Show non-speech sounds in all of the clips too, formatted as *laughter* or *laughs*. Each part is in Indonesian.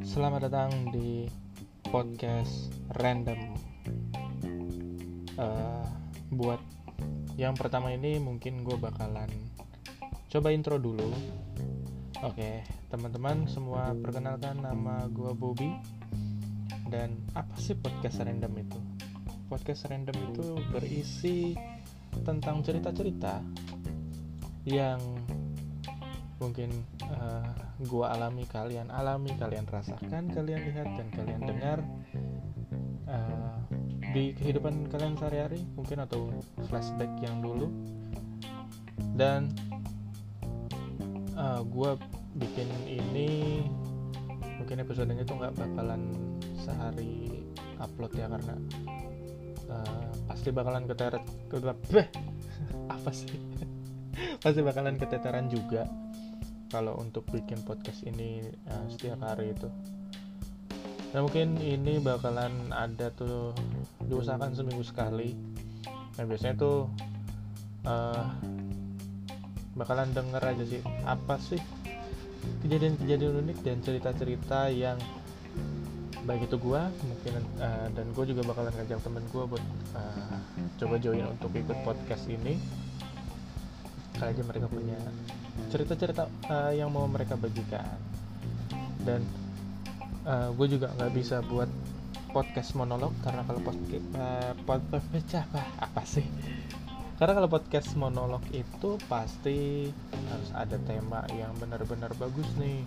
Selamat datang di podcast random. Uh, buat yang pertama ini mungkin gue bakalan coba intro dulu. Oke, teman-teman semua perkenalkan nama gue Bobby. Dan apa sih podcast random itu? Podcast random itu berisi tentang cerita-cerita yang mungkin uh, gua alami kalian alami kalian rasakan kalian lihat dan kalian dengar uh, di kehidupan kalian sehari-hari mungkin atau flashback yang dulu. Dan uh, gua bikin ini mungkin episodenya tuh nggak bakalan sehari upload ya karena uh, pasti bakalan keteret ke *laughs* apa sih? Pasti bakalan keteteran juga kalau untuk bikin podcast ini uh, setiap hari itu. Nah mungkin ini bakalan ada tuh diusahakan seminggu sekali. Nah biasanya tuh uh, bakalan denger aja sih apa sih kejadian-kejadian unik dan cerita-cerita yang baik itu gue mungkin uh, dan gue juga bakalan ngajak temen gue buat uh, coba join untuk ikut podcast ini. Kali aja mereka punya cerita-cerita uh, yang mau mereka bagikan. Dan uh, eh, gue juga nggak bisa buat podcast monolog karena kalau podcast uh, podcast apa apa sih? Karena kalau podcast monolog itu pasti harus ada tema yang benar-benar bagus nih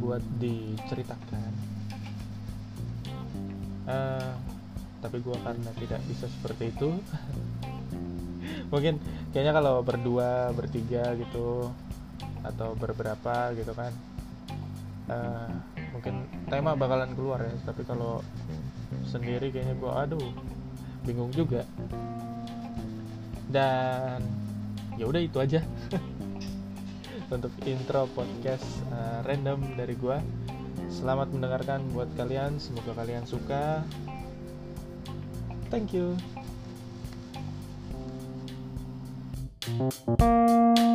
buat diceritakan. Uh, tapi gue karena tidak bisa seperti itu *laughs* mungkin kayaknya kalau berdua bertiga gitu atau beberapa gitu kan uh, mungkin tema bakalan keluar ya. Tapi kalau sendiri kayaknya gue aduh bingung juga. Dan ya udah itu aja. *laughs* Untuk intro podcast uh, random dari gue selamat mendengarkan buat kalian semoga kalian suka. Thank you Thank you.